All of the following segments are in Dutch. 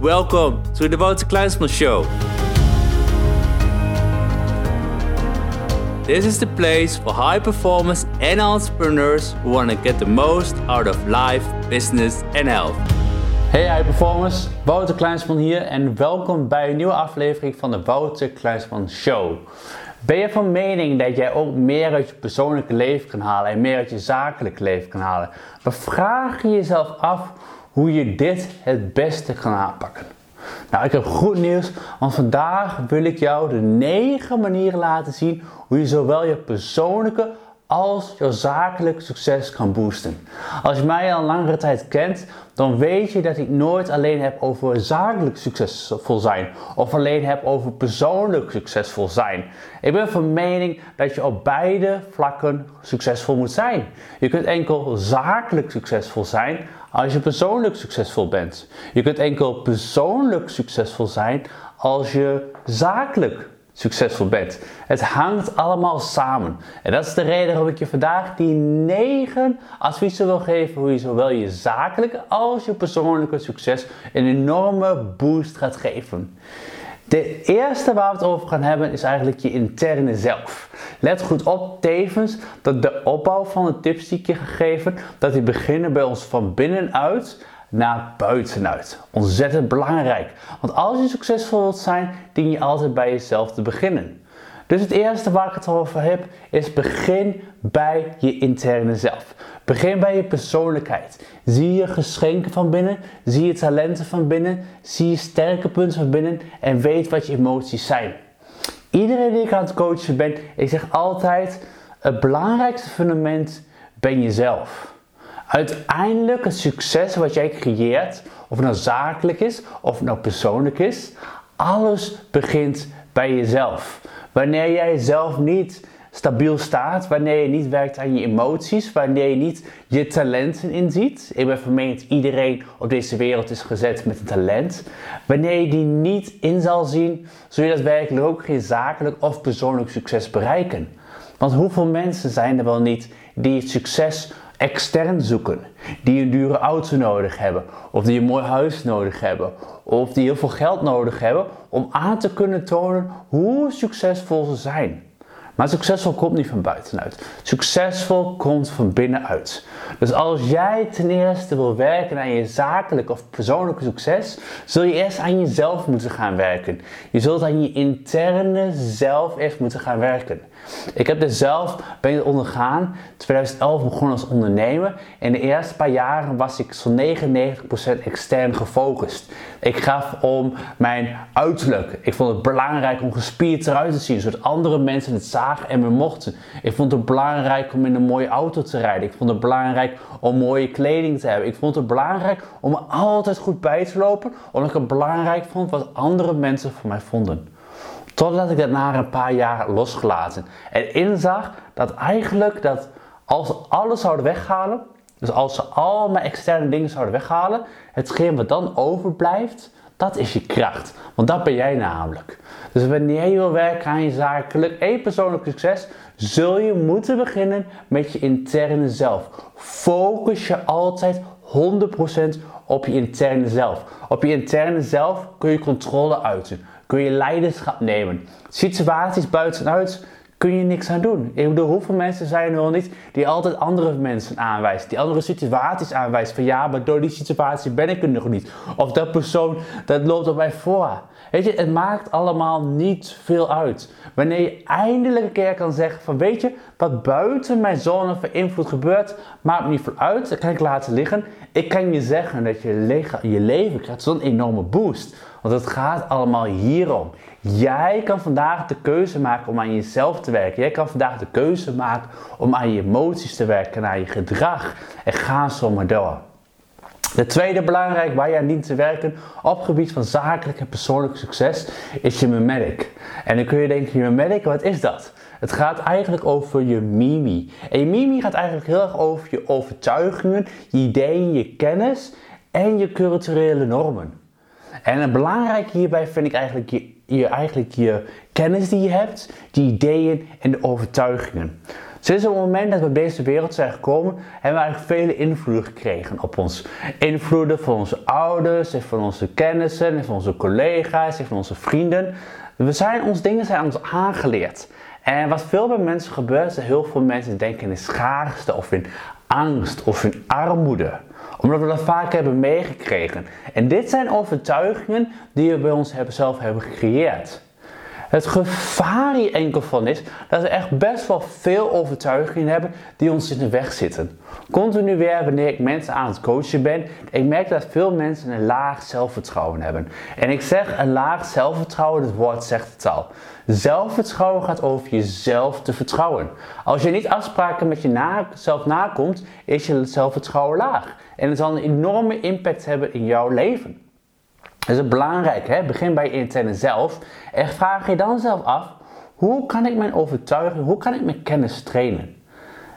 Welcome to the Wouter Kleinsman Show. This is the place for high performers and entrepreneurs who want to get the most out of life, business and health. Hey high performers, Wouter Kleinsman hier en welkom bij een nieuwe aflevering van de Wouter Kleinsman Show. Ben je van mening dat jij ook meer uit je persoonlijke leven kan halen en meer uit je zakelijke leven kan halen? Maar vraag je jezelf af hoe je dit het beste kan aanpakken. Nou, ik heb goed nieuws, want vandaag wil ik jou de 9 manieren laten zien hoe je zowel je persoonlijke als jouw zakelijk succes kan boosten. Als je mij al langere tijd kent, dan weet je dat ik nooit alleen heb over zakelijk succesvol zijn of alleen heb over persoonlijk succesvol zijn. Ik ben van mening dat je op beide vlakken succesvol moet zijn. Je kunt enkel zakelijk succesvol zijn als je persoonlijk succesvol bent. Je kunt enkel persoonlijk succesvol zijn als je zakelijk succesvol bent. Het hangt allemaal samen. En dat is de reden waarom ik je vandaag die 9 adviezen wil geven hoe je zowel je zakelijke als je persoonlijke succes een enorme boost gaat geven. De eerste waar we het over gaan hebben is eigenlijk je interne zelf. Let goed op tevens dat de opbouw van de tips die ik je gegeven, dat die beginnen bij ons van binnenuit naar buitenuit. Ontzettend belangrijk. Want als je succesvol wilt zijn, dien je altijd bij jezelf te beginnen. Dus het eerste waar ik het over heb, is begin bij je interne zelf. Begin bij je persoonlijkheid. Zie je geschenken van binnen, zie je talenten van binnen, zie je sterke punten van binnen en weet wat je emoties zijn. Iedereen die ik aan het coachen ben, ik zeg altijd, het belangrijkste fundament ben jezelf. Uiteindelijk het succes wat jij creëert, of het nou zakelijk is, of het nou persoonlijk is, alles begint bij jezelf. Wanneer jij zelf niet stabiel staat, wanneer je niet werkt aan je emoties, wanneer je niet je talenten inziet. Ik ben van iedereen op deze wereld is gezet met een talent. Wanneer je die niet in zal zien, zul je daadwerkelijk ook geen zakelijk of persoonlijk succes bereiken. Want hoeveel mensen zijn er wel niet die het succes extern zoeken. Die een dure auto nodig hebben, of die een mooi huis nodig hebben, of die heel veel geld nodig hebben om aan te kunnen tonen hoe succesvol ze zijn. Maar succesvol komt niet van buitenuit. Succesvol komt van binnenuit. Dus als jij ten eerste wil werken aan je zakelijk of persoonlijke succes, zul je eerst aan jezelf moeten gaan werken. Je zult aan je interne zelf eerst moeten gaan werken. Ik heb er zelf ben ondergaan. 2011 begon als ondernemer. En de eerste paar jaren was ik zo'n 99% extern gefocust. Ik gaf om mijn uiterlijk. Ik vond het belangrijk om gespierd eruit te zien, zodat andere mensen het zagen en me mochten. Ik vond het belangrijk om in een mooie auto te rijden. Ik vond het belangrijk om mooie kleding te hebben. Ik vond het belangrijk om altijd goed bij te lopen, omdat ik het belangrijk vond wat andere mensen van mij vonden. Totdat ik dat na een paar jaar losgelaten en inzag dat eigenlijk dat als alles zouden weghalen, dus als ze al mijn externe dingen zouden weghalen, hetgeen wat dan overblijft, dat is je kracht. Want dat ben jij namelijk. Dus wanneer je wil werken aan je zakelijk en persoonlijk succes, zul je moeten beginnen met je interne zelf. Focus je altijd 100% op je interne zelf. Op je interne zelf kun je controle uiten kun je leiderschap nemen. Situaties buitenuit kun je niks aan doen. Ik bedoel, hoeveel mensen zijn er wel niet die altijd andere mensen aanwijzen, die andere situaties aanwijzen van ja, maar door die situatie ben ik er nog niet. Of dat persoon, dat loopt op mij voor. Weet je, het maakt allemaal niet veel uit. Wanneer je eindelijk een keer kan zeggen van weet je, wat buiten mijn zone van invloed gebeurt, maakt me niet veel uit. Dat kan ik laten liggen. Ik kan je zeggen dat je, je leven krijgt zo'n enorme boost. Want het gaat allemaal hierom. Jij kan vandaag de keuze maken om aan jezelf te werken. Jij kan vandaag de keuze maken om aan je emoties te werken, aan je gedrag. En ga zo maar door. De tweede belangrijk waar je aan dient te werken op gebied van zakelijk en persoonlijk succes is je mimetic. En dan kun je denken, je mimetic, wat is dat? Het gaat eigenlijk over je mimi. En je mimi gaat eigenlijk heel erg over je overtuigingen, je ideeën, je kennis en je culturele normen. En het belangrijke hierbij vind ik eigenlijk je, je, eigenlijk je kennis die je hebt, die ideeën en de overtuigingen. Sinds het moment dat we op deze wereld zijn gekomen, hebben we eigenlijk vele invloeden gekregen op ons. Invloeden van onze ouders, van onze kennissen, van onze collega's, van onze vrienden. We zijn, ons dingen zijn ons aangeleerd. En wat veel bij mensen gebeurt, is dat heel veel mensen denken in schaarste of in angst of in armoede omdat we dat vaak hebben meegekregen. En dit zijn overtuigingen die we bij ons zelf hebben gecreëerd. Het gevaar hier enkel van is dat we echt best wel veel overtuigingen hebben die ons in de weg zitten. Continu weer wanneer ik mensen aan het coachen ben, ik merk dat veel mensen een laag zelfvertrouwen hebben. En ik zeg een laag zelfvertrouwen, het woord zegt het al. Zelfvertrouwen gaat over jezelf te vertrouwen. Als je niet afspraken met jezelf nakomt, is je zelfvertrouwen laag. En het zal een enorme impact hebben in jouw leven. Dat is belangrijk, hè? begin bij je interne zelf en vraag je dan zelf af, hoe kan ik mijn overtuiging, hoe kan ik mijn kennis trainen?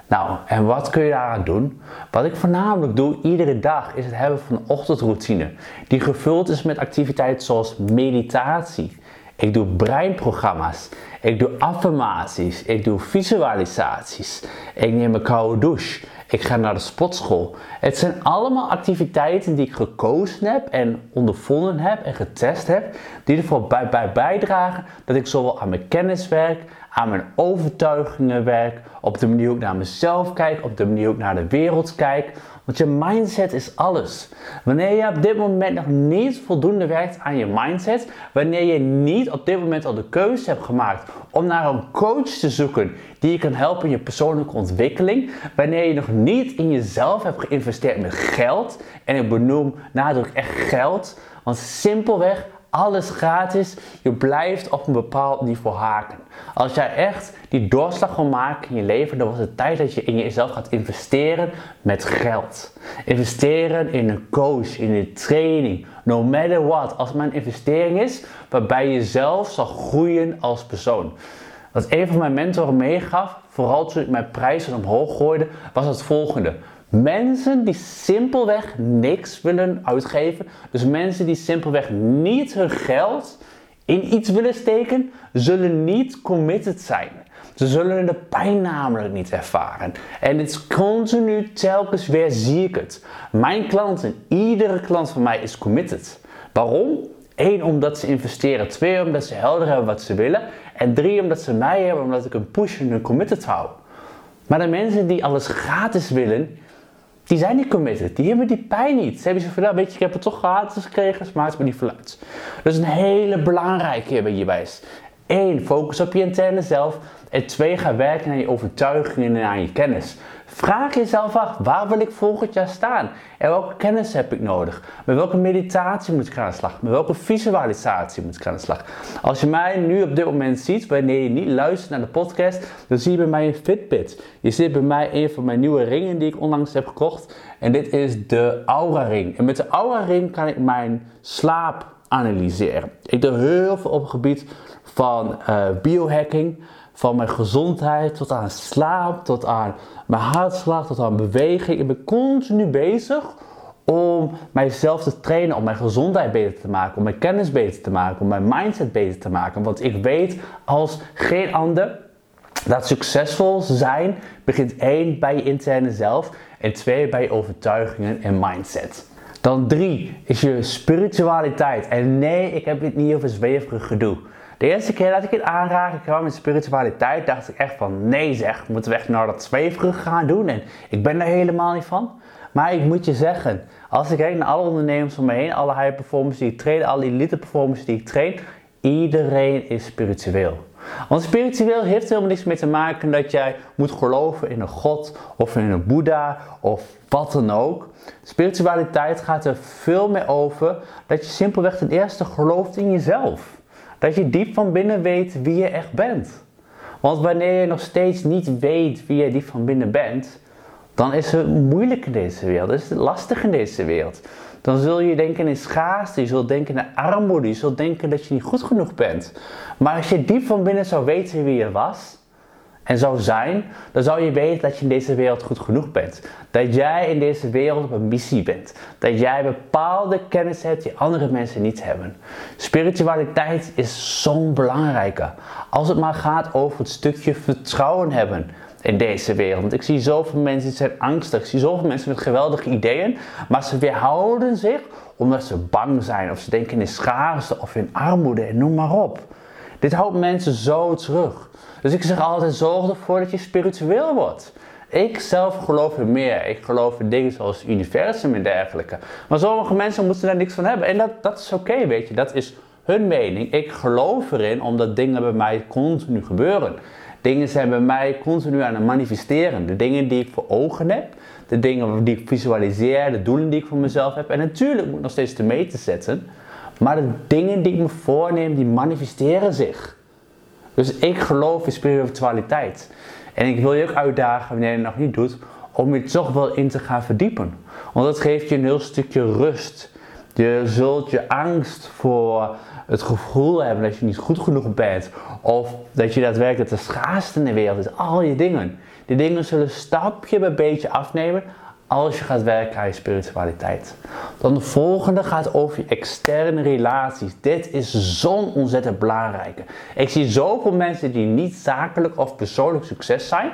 Nou, en wat kun je daaraan doen? Wat ik voornamelijk doe iedere dag is het hebben van een ochtendroutine die gevuld is met activiteiten zoals meditatie. Ik doe breinprogramma's. Ik doe affirmaties. Ik doe visualisaties. Ik neem een koude douche. Ik ga naar de sportschool. Het zijn allemaal activiteiten die ik gekozen heb en ondervonden heb en getest heb, die ervoor bij, bij bijdragen dat ik zowel aan mijn kennis werk, aan mijn overtuigingen werk, op de manier hoe ik naar mezelf kijk, op de manier hoe ik naar de wereld kijk. Want je mindset is alles. Wanneer je op dit moment nog niet voldoende werkt aan je mindset, wanneer je niet op dit moment al de keuze hebt gemaakt om naar een coach te zoeken die je kan helpen in je persoonlijke ontwikkeling, wanneer je nog niet in jezelf hebt geïnvesteerd met geld, en ik benoem nadruk echt geld, want simpelweg alles gratis. Je blijft op een bepaald niveau haken. Als jij echt die doorslag wil maken in je leven, dan wordt het tijd dat je in jezelf gaat investeren met geld. Investeren in een coach, in een training, no matter what. Als een investering is waarbij je zelf zal groeien als persoon. Wat een van mijn mentoren meegaf, vooral toen ik mijn prijzen omhoog gooide, was het volgende. Mensen die simpelweg niks willen uitgeven, dus mensen die simpelweg niet hun geld in iets willen steken, zullen niet committed zijn. Ze zullen de pijn namelijk niet ervaren. En het is continu, telkens weer zie ik het. Mijn klanten, iedere klant van mij is committed. Waarom? Eén, omdat ze investeren. Twee, omdat ze helder hebben wat ze willen. En drie, omdat ze mij hebben, omdat ik een push en een committed hou. Maar de mensen die alles gratis willen, die zijn niet committed. Die hebben die pijn niet. Ze hebben zo van, nou, weet je, ik heb het toch gratis gekregen, dus maakt me niet verluid. Dus een hele belangrijke hierbij is. Eén, focus op je interne zelf. En twee, ga werken aan je overtuigingen en aan je kennis. Vraag jezelf af, waar wil ik volgend jaar staan? En welke kennis heb ik nodig? Met welke meditatie moet ik aan de slag? Met welke visualisatie moet ik aan de slag? Als je mij nu op dit moment ziet, wanneer je niet luistert naar de podcast, dan zie je bij mij een Fitbit. Je ziet bij mij een van mijn nieuwe ringen die ik onlangs heb gekocht. En dit is de Aura Ring. En met de Aura Ring kan ik mijn slaap analyseren. Ik doe heel veel op het gebied van uh, biohacking van mijn gezondheid tot aan slaap, tot aan mijn hartslag, tot aan beweging. Ik ben continu bezig om mijzelf te trainen, om mijn gezondheid beter te maken, om mijn kennis beter te maken, om mijn mindset beter te maken. Want ik weet als geen ander dat succesvol zijn begint één bij je interne zelf en twee bij je overtuigingen en mindset. Dan drie is je spiritualiteit. En nee, ik heb dit niet over zweverig gedoe. De eerste keer dat ik het aanraken kwam met spiritualiteit, dacht ik echt van nee zeg, moeten we echt naar dat zweverig gaan doen? En ik ben daar helemaal niet van. Maar ik moet je zeggen, als ik kijk naar alle ondernemers om me heen, alle high performers die ik train, alle elite performers die ik train, iedereen is spiritueel. Want spiritueel heeft helemaal niks mee te maken dat jij moet geloven in een God of in een Boeddha of wat dan ook. Spiritualiteit gaat er veel meer over dat je simpelweg ten eerste gelooft in jezelf. Dat je diep van binnen weet wie je echt bent. Want wanneer je nog steeds niet weet wie je diep van binnen bent, dan is het moeilijk in deze wereld. Is het lastig in deze wereld. Dan zul je denken in schaarste, je zult denken in armoede, je zult denken dat je niet goed genoeg bent. Maar als je diep van binnen zou weten wie je was, en zou zijn, dan zou je weten dat je in deze wereld goed genoeg bent. Dat jij in deze wereld op een missie bent. Dat jij bepaalde kennis hebt die andere mensen niet hebben. Spiritualiteit is zo'n belangrijke. Als het maar gaat over het stukje vertrouwen hebben in deze wereld. Want ik zie zoveel mensen die zijn angstig. Ik zie zoveel mensen met geweldige ideeën. Maar ze weerhouden zich omdat ze bang zijn. Of ze denken in schaarste of in armoede en noem maar op. Dit houdt mensen zo terug. Dus ik zeg altijd, zorg ervoor dat je spiritueel wordt. Ik zelf geloof in meer. Ik geloof in dingen zoals het universum en dergelijke. Maar sommige mensen moeten daar niks van hebben. En dat, dat is oké, weet je. Dat is hun mening. Ik geloof erin omdat dingen bij mij continu gebeuren. Dingen zijn bij mij continu aan het manifesteren. De dingen die ik voor ogen heb, de dingen die ik visualiseer, de doelen die ik voor mezelf heb. En natuurlijk moet ik nog steeds te meten zetten. Maar de dingen die ik me voorneem, die manifesteren zich. Dus ik geloof in spiritualiteit. En ik wil je ook uitdagen, wanneer je het nog niet doet, om je toch wel in te gaan verdiepen. Want dat geeft je een heel stukje rust. Je zult je angst voor het gevoel hebben dat je niet goed genoeg bent. Of dat je daadwerkelijk de schaarste in de wereld is. Al je dingen. Die dingen zullen stapje bij beetje afnemen als je gaat werken aan je spiritualiteit. Dan de volgende gaat over je externe relaties. Dit is zo'n ontzettend belangrijke. Ik zie zoveel mensen die niet zakelijk of persoonlijk succes zijn,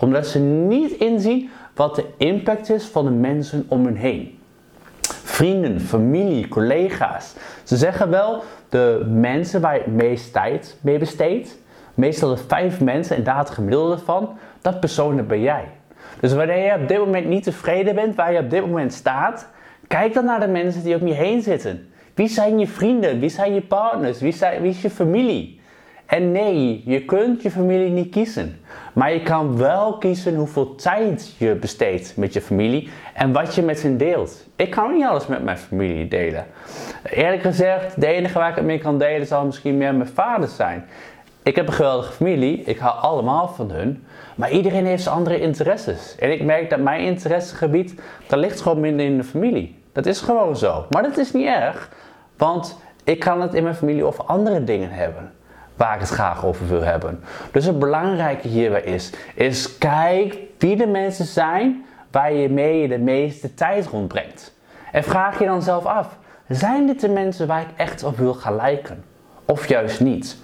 omdat ze niet inzien wat de impact is van de mensen om hun heen. Vrienden, familie, collega's. Ze zeggen wel, de mensen waar je het meest tijd mee besteedt, meestal de vijf mensen en daar het gemiddelde van, dat persoon ben jij. Dus wanneer je op dit moment niet tevreden bent waar je op dit moment staat, kijk dan naar de mensen die om je heen zitten. Wie zijn je vrienden? Wie zijn je partners? Wie, zijn, wie is je familie? En nee, je kunt je familie niet kiezen. Maar je kan wel kiezen hoeveel tijd je besteedt met je familie en wat je met hen deelt. Ik kan niet alles met mijn familie delen. Eerlijk gezegd, de enige waar ik het mee kan delen zal misschien meer mijn vader zijn. Ik heb een geweldige familie, ik hou allemaal van hun. Maar iedereen heeft zijn andere interesses. En ik merk dat mijn interessegebied, dat ligt gewoon minder in de familie. Dat is gewoon zo. Maar dat is niet erg, want ik kan het in mijn familie over andere dingen hebben. Waar ik het graag over wil hebben. Dus het belangrijke hierbij is, is kijk wie de mensen zijn waar je mee de meeste tijd rondbrengt. En vraag je dan zelf af, zijn dit de mensen waar ik echt op wil gaan lijken? Of juist niet?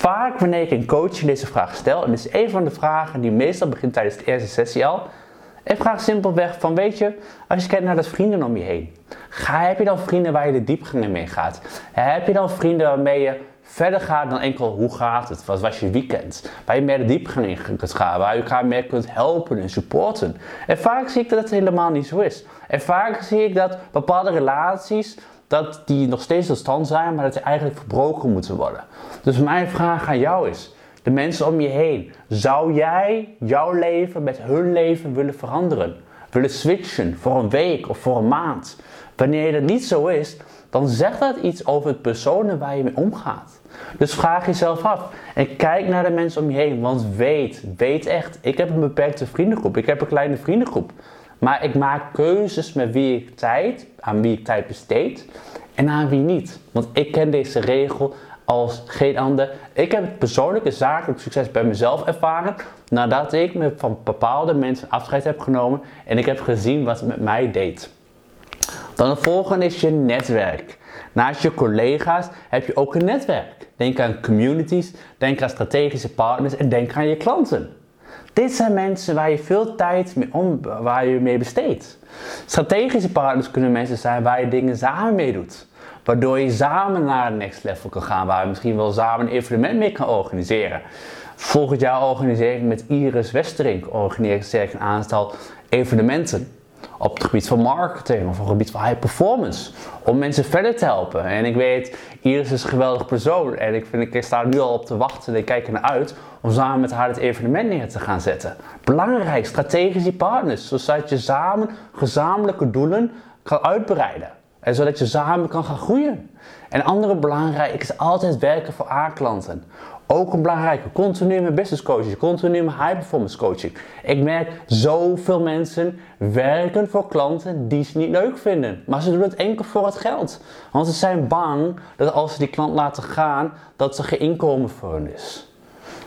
Vaak wanneer ik een coaching deze vraag stel, en dit is een van de vragen die meestal begint tijdens de eerste sessie al, ik vraag simpelweg van, weet je, als je kijkt naar de vrienden om je heen, ga, heb je dan vrienden waar je de diepgang mee gaat? Heb je dan vrienden waarmee je verder gaat dan enkel hoe gaat het, wat was je weekend, waar je meer de diepgang in kunt gaan, waar je elkaar meer kunt helpen en supporten. En vaak zie ik dat het helemaal niet zo is. En vaak zie ik dat bepaalde relaties dat die nog steeds tot stand zijn, maar dat die eigenlijk verbroken moeten worden. Dus mijn vraag aan jou is, de mensen om je heen, zou jij jouw leven met hun leven willen veranderen? Willen switchen voor een week of voor een maand? Wanneer dat niet zo is, dan zegt dat iets over het personen waar je mee omgaat. Dus vraag jezelf af en kijk naar de mensen om je heen, want weet, weet echt, ik heb een beperkte vriendengroep, ik heb een kleine vriendengroep. Maar ik maak keuzes met wie ik tijd, aan wie ik tijd besteed en aan wie niet. Want ik ken deze regel als geen ander. Ik heb het persoonlijke zakelijk succes bij mezelf ervaren nadat ik me van bepaalde mensen afscheid heb genomen en ik heb gezien wat het met mij deed. Dan de volgende is je netwerk. Naast je collega's heb je ook een netwerk. Denk aan communities, denk aan strategische partners en denk aan je klanten. Dit zijn mensen waar je veel tijd mee om, waar je mee besteedt. Strategische partners kunnen mensen zijn waar je dingen samen mee doet. Waardoor je samen naar het next level kan gaan, waar je misschien wel samen een evenement mee kan organiseren. Volgend jaar organiseer ik met Iris Westerink organiseer ik een aantal evenementen op het gebied van marketing of op het gebied van high performance. Om mensen verder te helpen. En ik weet, Iris is een geweldig persoon. En ik, vind, ik sta nu al op te wachten en ik kijk er naar uit om samen met haar het evenement neer te gaan zetten. Belangrijk, strategische partners. Zodat je samen gezamenlijke doelen kan uitbreiden. En zodat je samen kan gaan groeien. En andere belangrijk is altijd werken voor A-klanten. Ook een belangrijke, continu met business coaching, continu met high performance coaching. Ik merk zoveel mensen werken voor klanten die ze niet leuk vinden. Maar ze doen het enkel voor het geld. Want ze zijn bang dat als ze die klant laten gaan, dat er geen inkomen voor hen is.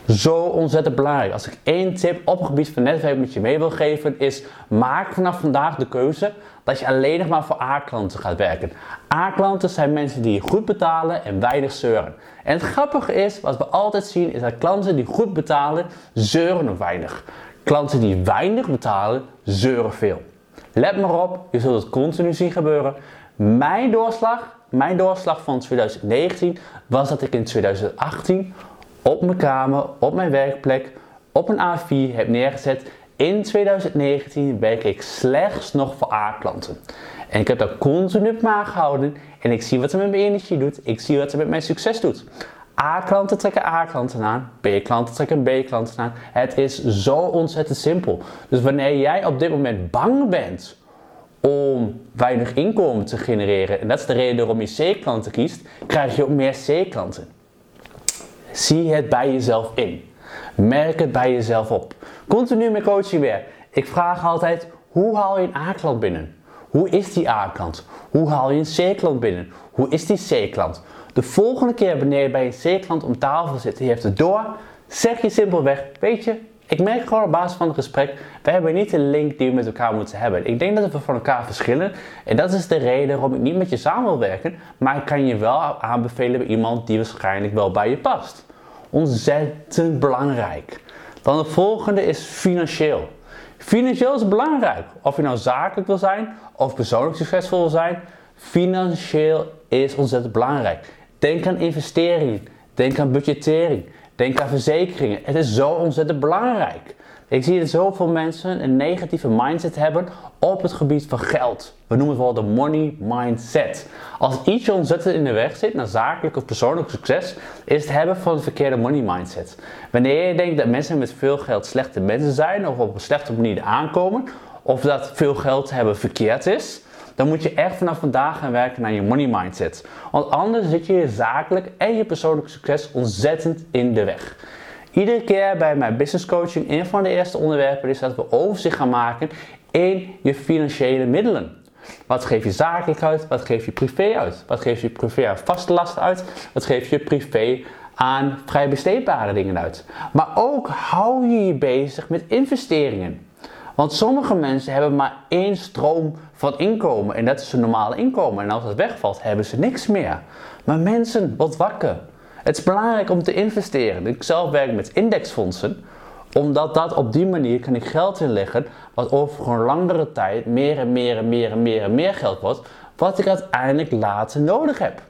Zo ontzettend belangrijk. Als ik één tip op het gebied van netwerk met je mee wil geven, is maak vanaf vandaag de keuze dat je alleen nog maar voor A-klanten gaat werken. A-klanten zijn mensen die goed betalen en weinig zeuren. En het grappige is, wat we altijd zien, is dat klanten die goed betalen, zeuren nog weinig. Klanten die weinig betalen, zeuren veel. Let maar op, je zult het continu zien gebeuren. Mijn doorslag, mijn doorslag van 2019 was dat ik in 2018 op mijn kamer, op mijn werkplek, op een A4 heb neergezet. In 2019 werk ik slechts nog voor A-klanten. En ik heb dat continu op me aangehouden en ik zie wat er met mijn energie doet. Ik zie wat er met mijn succes doet. A-klanten trekken A-klanten aan, B-klanten trekken B-klanten aan. Het is zo ontzettend simpel. Dus wanneer jij op dit moment bang bent om weinig inkomen te genereren, en dat is de reden waarom je C-klanten kiest, krijg je ook meer C-klanten. Zie het bij jezelf in. Merk het bij jezelf op. Continu met coaching weer. Ik vraag altijd, hoe haal je een A-klant binnen? Hoe is die A-klant? Hoe haal je een C-klant binnen? Hoe is die C-klant? De volgende keer wanneer je bij een C-klant om tafel zit en je hebt het door, zeg je simpelweg, weet je, ik merk gewoon op basis van het gesprek, we hebben niet de link die we met elkaar moeten hebben. Ik denk dat we van elkaar verschillen en dat is de reden waarom ik niet met je samen wil werken, maar ik kan je wel aanbevelen bij iemand die waarschijnlijk wel bij je past. Ontzettend belangrijk. Dan de volgende is financieel. Financieel is belangrijk. Of je nou zakelijk wil zijn of persoonlijk succesvol wil zijn, financieel is ontzettend belangrijk. Denk aan investeringen. Denk aan budgettering. Denk aan verzekeringen. Het is zo ontzettend belangrijk. Ik zie dat zoveel mensen een negatieve mindset hebben op het gebied van geld. We noemen het wel de money mindset. Als iets ontzettend in de weg zit naar zakelijk of persoonlijk succes, is het hebben van een verkeerde money mindset. Wanneer je denkt dat mensen met veel geld slechte mensen zijn of op een slechte manier aankomen, of dat veel geld hebben verkeerd is, dan moet je echt vanaf vandaag gaan werken naar je money mindset. Want anders zit je je zakelijk en je persoonlijk succes ontzettend in de weg. Iedere keer bij mijn business coaching, een van de eerste onderwerpen is dat we overzicht gaan maken in je financiële middelen. Wat geef je zakelijk uit? Wat geef je privé uit? Wat geef je privé aan vaste lasten uit? Wat geef je privé aan vrij besteedbare dingen uit? Maar ook hou je je bezig met investeringen. Want sommige mensen hebben maar één stroom van inkomen en dat is hun normale inkomen. En als dat wegvalt, hebben ze niks meer. Maar mensen, wat wakker. Het is belangrijk om te investeren. Ik zelf werk met indexfondsen, omdat dat op die manier kan ik geld inleggen, wat over een langere tijd meer en meer en meer en meer en meer geld wordt, wat ik uiteindelijk later nodig heb.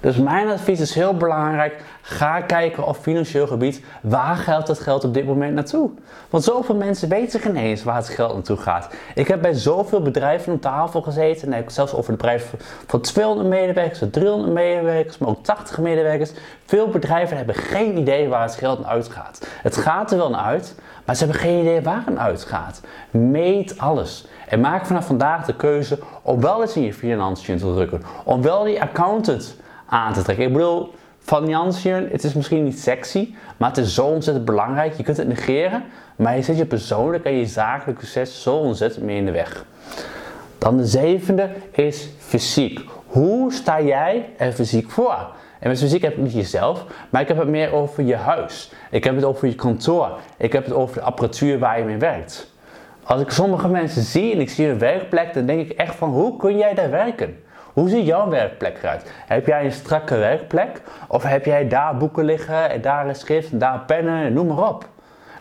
Dus mijn advies is heel belangrijk. Ga kijken op financieel gebied waar geldt dat geld op dit moment naartoe. Want zoveel mensen weten geen eens waar het geld naartoe gaat. Ik heb bij zoveel bedrijven om tafel gezeten. En ik zelfs over bedrijven van 200 medewerkers, 300 medewerkers, maar ook 80 medewerkers. Veel bedrijven hebben geen idee waar het geld naar uitgaat. Het gaat er wel naar uit, maar ze hebben geen idee waar het uitgaat. Meet alles. En maak vanaf vandaag de keuze om wel eens in je financiën te drukken. Om wel die accountant aan te trekken. Ik bedoel, financiën, het is misschien niet sexy, maar het is zo ontzettend belangrijk. Je kunt het negeren, maar je zet je persoonlijk en je zakelijke succes zo ontzettend mee in de weg. Dan de zevende is fysiek. Hoe sta jij er fysiek voor? En met fysiek heb ik niet jezelf, maar ik heb het meer over je huis. Ik heb het over je kantoor. Ik heb het over de apparatuur waar je mee werkt. Als ik sommige mensen zie en ik zie hun werkplek, dan denk ik echt van hoe kun jij daar werken? Hoe ziet jouw werkplek eruit? Heb jij een strakke werkplek? Of heb jij daar boeken liggen en daar een schrift en daar pennen en noem maar op?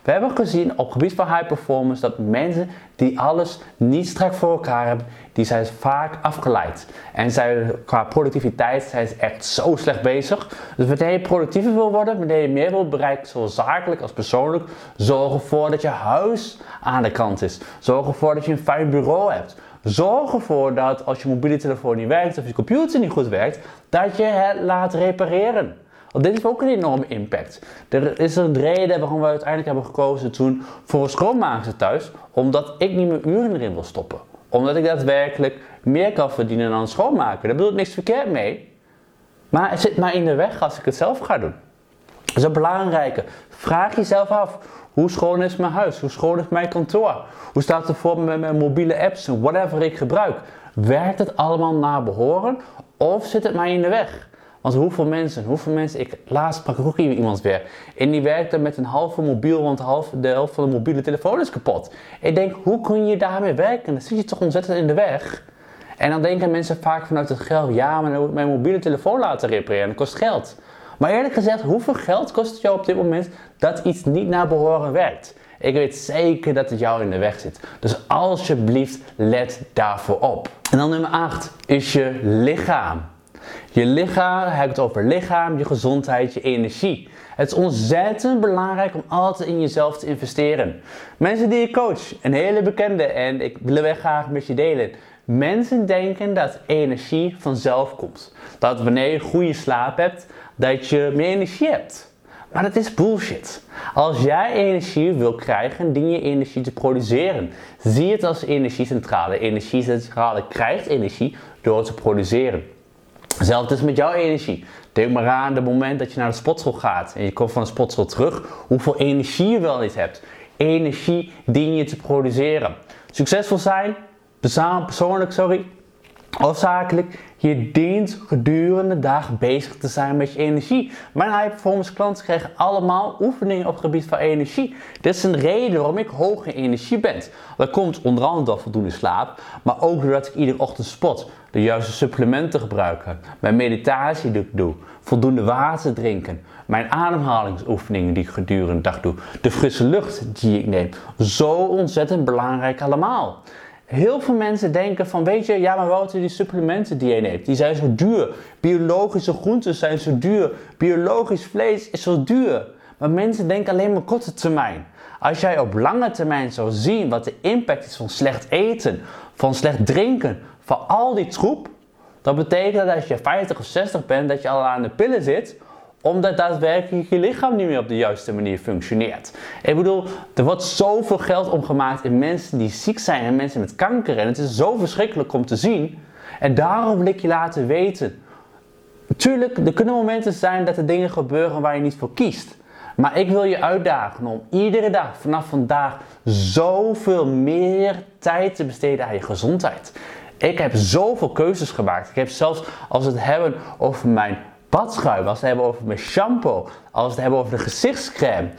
We hebben gezien op gebied van high performance dat mensen die alles niet strak voor elkaar hebben, die zijn vaak afgeleid. En qua productiviteit zijn ze echt zo slecht bezig. Dus wanneer je productiever wil worden, wanneer je meer wil bereiken, zowel zakelijk als persoonlijk, zorg ervoor dat je huis aan de kant is. Zorg ervoor dat je een fijn bureau hebt. Zorg ervoor dat als je mobiele telefoon niet werkt of je computer niet goed werkt, dat je het laat repareren. Want dit heeft ook een enorme impact. Er is een reden waarom we uiteindelijk hebben gekozen toen voor een schoonmaakster thuis, omdat ik niet mijn uren erin wil stoppen. Omdat ik daadwerkelijk meer kan verdienen dan schoonmaken. Daar bedoel ik niks verkeerd mee. Maar het zit mij in de weg als ik het zelf ga doen. Dat is een belangrijke. Vraag jezelf af, hoe schoon is mijn huis? Hoe schoon is mijn kantoor? Hoe staat het voor met mijn mobiele apps en whatever ik gebruik? Werkt het allemaal naar behoren of zit het mij in de weg? Want hoeveel mensen, hoeveel mensen, ik laatst sprak ook iemand weer. En die werkte met een halve mobiel, want halve, de helft van de mobiele telefoon is kapot. Ik denk, hoe kun je daarmee werken? Dan zit je toch ontzettend in de weg. En dan denken mensen vaak vanuit het geld, ja, maar dan moet ik mijn mobiele telefoon laten repareren, dat kost geld. Maar eerlijk gezegd, hoeveel geld kost het jou op dit moment dat iets niet naar behoren werkt? Ik weet zeker dat het jou in de weg zit. Dus alsjeblieft, let daarvoor op. En dan nummer 8 is je lichaam. Je lichaam, het over lichaam, je gezondheid, je energie. Het is ontzettend belangrijk om altijd in jezelf te investeren. Mensen die je coach, een hele bekende en ik wil het graag met je delen. Mensen denken dat energie vanzelf komt. Dat wanneer je goede slaap hebt, dat je meer energie hebt. Maar dat is bullshit. Als jij energie wil krijgen, dien je energie te produceren. Zie het als energiecentrale. Energiecentrale krijgt energie door te produceren. Hetzelfde is met jouw energie. Denk maar aan het moment dat je naar de sportschool gaat en je komt van de sportschool terug, hoeveel energie je wel niet hebt. Energie dien je te produceren. Succesvol zijn, persoonlijk, sorry, of zakelijk, je dient gedurende de dag bezig te zijn met je energie. Mijn high performance klanten krijgen allemaal oefeningen op het gebied van energie. Dit is een reden waarom ik hoog in energie ben. Dat komt onder andere door voldoende slaap, maar ook doordat ik iedere ochtend spot, de juiste supplementen gebruiken, mijn meditatie die ik doe, voldoende water drinken, mijn ademhalingsoefeningen die ik gedurende de dag doe, de frisse lucht die ik neem. Zo ontzettend belangrijk allemaal. Heel veel mensen denken van, weet je, ja maar Wouter, die supplementen die je neemt, die zijn zo duur. Biologische groenten zijn zo duur. Biologisch vlees is zo duur. Maar mensen denken alleen maar korte termijn. Als jij op lange termijn zou zien wat de impact is van slecht eten, van slecht drinken, van al die troep, dat betekent dat als je 50 of 60 bent, dat je al aan de pillen zit, omdat daadwerkelijk je lichaam niet meer op de juiste manier functioneert. Ik bedoel, er wordt zoveel geld omgemaakt in mensen die ziek zijn en mensen met kanker. En het is zo verschrikkelijk om te zien. En daarom wil ik je laten weten. Tuurlijk, er kunnen momenten zijn dat er dingen gebeuren waar je niet voor kiest. Maar ik wil je uitdagen om iedere dag vanaf vandaag zoveel meer tijd te besteden aan je gezondheid. Ik heb zoveel keuzes gemaakt. Ik heb zelfs als het hebben over mijn badschuim, als het hebben over mijn shampoo, als het hebben over de gezichtscrème.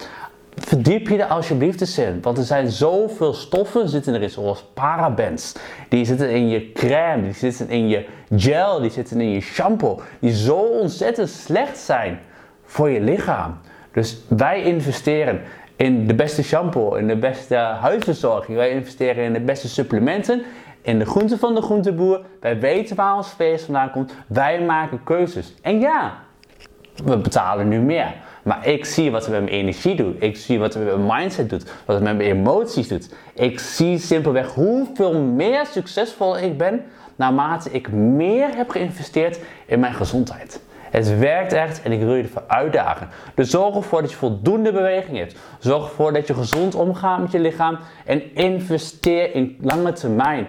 Verdiep je er alsjeblieft eens in. Want er zijn zoveel stoffen zitten erin, zoals parabens. Die zitten in je crème, die zitten in je gel, die zitten in je shampoo. Die zo ontzettend slecht zijn voor je lichaam. Dus wij investeren in de beste shampoo, in de beste huidverzorging. Wij investeren in de beste supplementen in de groente van de groenteboer. Wij weten waar ons vlees vandaan komt. Wij maken keuzes. En ja, we betalen nu meer. Maar ik zie wat het met mijn energie doet. Ik zie wat het met mijn mindset doet. Wat het met mijn emoties doet. Ik zie simpelweg hoeveel meer succesvol ik ben naarmate ik meer heb geïnvesteerd in mijn gezondheid. Het werkt echt en ik wil je ervoor uitdagen. Dus zorg ervoor dat je voldoende beweging hebt. Zorg ervoor dat je gezond omgaat met je lichaam en investeer in lange termijn.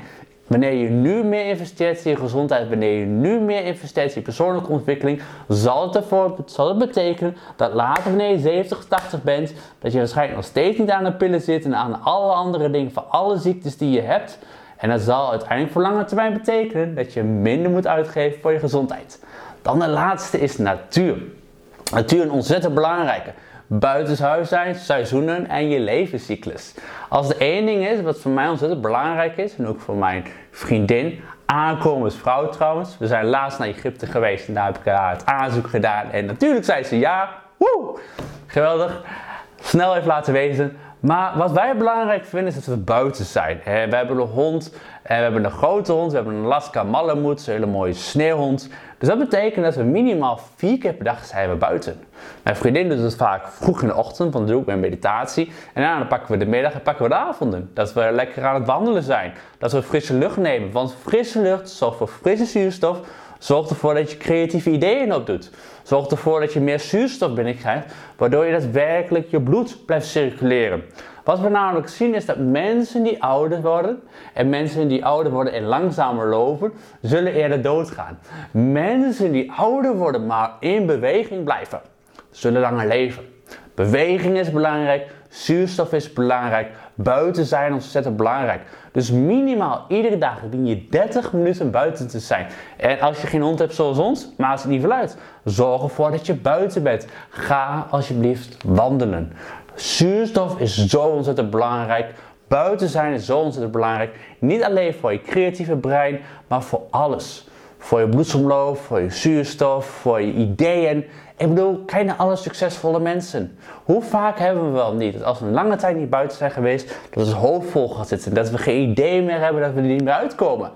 Wanneer je nu meer investeert in je gezondheid, wanneer je nu meer investeert in persoonlijke ontwikkeling, zal het, ervoor, zal het betekenen dat later wanneer je 70, 80 bent, dat je waarschijnlijk nog steeds niet aan de pillen zit en aan alle andere dingen voor alle ziektes die je hebt. En dat zal uiteindelijk voor lange termijn betekenen dat je minder moet uitgeven voor je gezondheid. Dan de laatste is natuur. Natuur is ontzettend belangrijke buitenshuis zijn, seizoenen en je levenscyclus. Als er één ding is wat voor mij ontzettend belangrijk is, en ook voor mijn vriendin, vrouw trouwens. We zijn laatst naar Egypte geweest en daar heb ik haar het aanzoek gedaan. En natuurlijk zei ze ja. Woe! Geweldig. Snel even laten weten. Maar wat wij belangrijk vinden is dat we buiten zijn. We hebben een hond, we hebben een grote hond, we hebben een Alaska Malamute, een hele mooie sneeuwhond. Dus dat betekent dat we minimaal vier keer per dag zijn we buiten. Mijn vriendin doet het vaak vroeg in de ochtend, want dan doe ik mijn meditatie. En dan pakken we de middag en pakken we de avonden. Dat we lekker aan het wandelen zijn. Dat we frisse lucht nemen. Want frisse lucht zorgt voor frisse zuurstof. Zorgt ervoor dat je creatieve ideeën opdoet. Zorgt ervoor dat je meer zuurstof binnenkrijgt, waardoor je daadwerkelijk je bloed blijft circuleren. Wat we namelijk zien is dat mensen die ouder worden en mensen die ouder worden en langzamer lopen, zullen eerder doodgaan. Mensen die ouder worden maar in beweging blijven, zullen langer leven. Beweging is belangrijk, zuurstof is belangrijk, buiten zijn ontzettend belangrijk. Dus minimaal iedere dag dien je 30 minuten buiten te zijn. En als je geen hond hebt zoals ons, maak het niet uit. Zorg ervoor dat je buiten bent. Ga alsjeblieft wandelen. Zuurstof is zo ontzettend belangrijk. Buiten zijn is zo ontzettend belangrijk. Niet alleen voor je creatieve brein, maar voor alles. voor je bloedsomloop, voor je zuurstof, voor je ideeën. Ik bedoel, kijk naar alle succesvolle mensen. Hoe vaak hebben we wel niet dat als we een lange tijd niet buiten zijn geweest, dat ons hoofd vol gaat zitten, dat we geen idee meer hebben, dat we er niet meer uitkomen.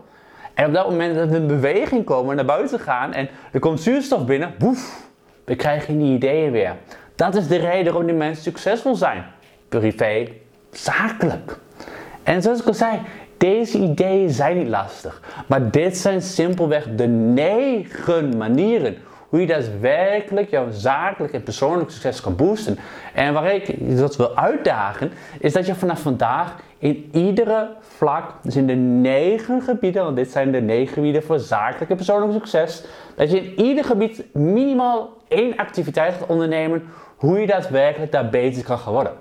En op dat moment dat we in beweging komen, naar buiten gaan en er komt zuurstof binnen, woef, we krijgen die ideeën weer. Dat is de reden waarom die mensen succesvol zijn. Privé, zakelijk. En zoals ik al zei, deze ideeën zijn niet lastig. Maar dit zijn simpelweg de negen manieren hoe je daadwerkelijk jouw zakelijk en persoonlijk succes kan boosten. En waar ik dat wil uitdagen, is dat je vanaf vandaag in iedere vlak, dus in de negen gebieden, want dit zijn de negen gebieden voor zakelijk en persoonlijk succes, dat je in ieder gebied minimaal één activiteit gaat ondernemen, hoe je daadwerkelijk daar beter kan gaan worden.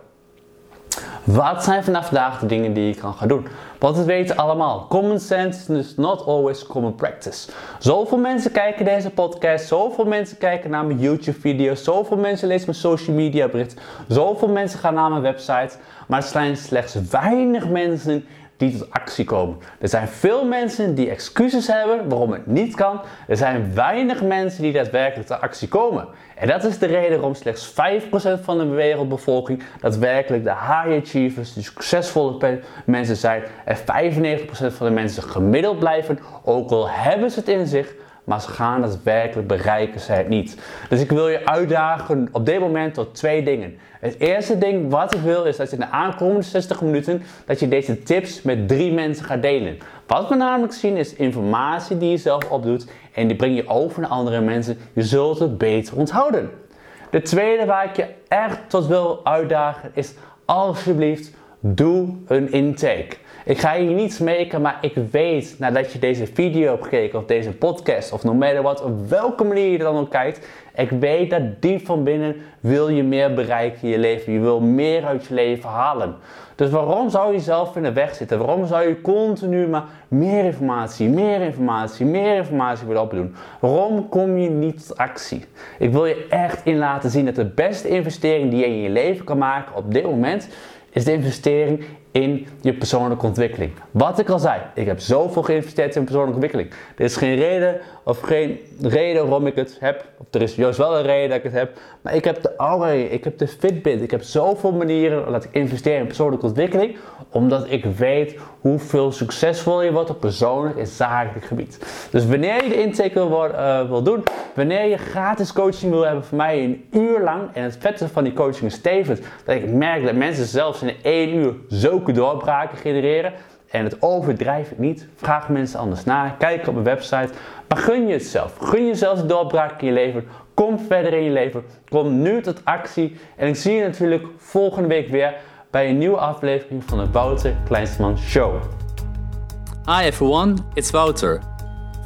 Wat zijn vanaf vandaag de dingen die je kan gaan doen? Want we weten allemaal, common sense is not always common practice. Zoveel mensen kijken deze podcast, zoveel mensen kijken naar mijn YouTube video's, zoveel mensen lezen mijn social media berichten, zoveel mensen gaan naar mijn website, maar er zijn slechts weinig mensen die tot actie komen. Er zijn veel mensen die excuses hebben waarom het niet kan. Er zijn weinig mensen die daadwerkelijk tot actie komen. En dat is de reden waarom slechts 5% van de wereldbevolking daadwerkelijk de high achievers, de succesvolle mensen zijn. En 95% van de mensen gemiddeld blijven, ook al hebben ze het in zich, maar ze gaan het werkelijk bereiken, zij het niet. Dus ik wil je uitdagen op dit moment tot twee dingen. Het eerste ding wat ik wil is dat je in de aankomende 60 minuten dat je deze tips met drie mensen gaat delen. Wat we namelijk zien is informatie die je zelf opdoet en die breng je over naar andere mensen. Je zult het beter onthouden. De tweede waar ik je echt tot wil uitdagen is alsjeblieft doe een intake. Ik ga je niet smeken, maar ik weet nadat je deze video hebt gekeken of deze podcast of no matter what, op welke manier je dan ook kijkt, ik weet dat diep van binnen wil je meer bereiken in je leven. Je wil meer uit je leven halen. Dus waarom zou je zelf in de weg zitten? Waarom zou je continu maar meer informatie, meer informatie, meer informatie willen opdoen? Waarom kom je niet tot actie? Ik wil je echt in laten zien dat de beste investering die je in je leven kan maken op dit moment is de investering in je persoonlijke ontwikkeling. Wat ik al zei, ik heb zoveel geïnvesteerd in persoonlijke ontwikkeling. Er is geen reden of geen reden waarom ik het heb. Of er is juist wel een reden dat ik het heb. Maar ik heb de Aura, ik heb de Fitbit. Ik heb zoveel manieren dat ik investeer in persoonlijke ontwikkeling. Omdat ik weet hoeveel succesvol je wordt op persoonlijk en zakelijk gebied. Dus wanneer je de intake wil, uh, wil doen, wanneer je gratis coaching wil hebben van mij een uur lang. En het vette van die coaching is tevens dat ik merk dat mensen zelfs in één uur zulke doorbraken genereren. En het overdrijf ik niet. Vraag mensen anders na. Kijk op mijn website. Maar gun je het zelf. Gun jezelf de doorbraak in je leven. Kom verder in je leven. Kom nu tot actie. En ik zie je natuurlijk volgende week weer bij een nieuwe aflevering van de Wouter Kleinsman Show. Hi everyone, it's Wouter.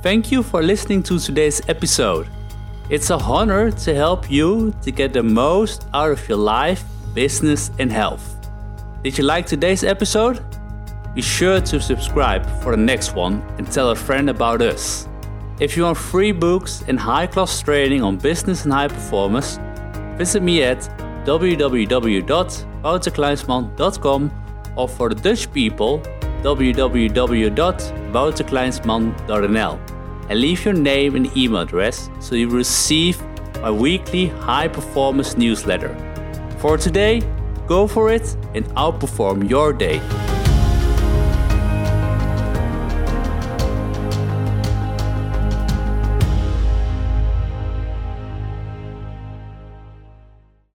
Thank you for listening to today's episode. It's a honor to help you to get the most out of your life, business, and health. Did you like today's episode? Be sure to subscribe for the next one and tell a friend about us. If you want free books and high class training on business and high performance, visit me at www.wouterkleinsman.com or for the Dutch people, www.wouterkleinsman.nl and leave your name and email address so you receive my weekly high performance newsletter. For today, go for it and outperform your day.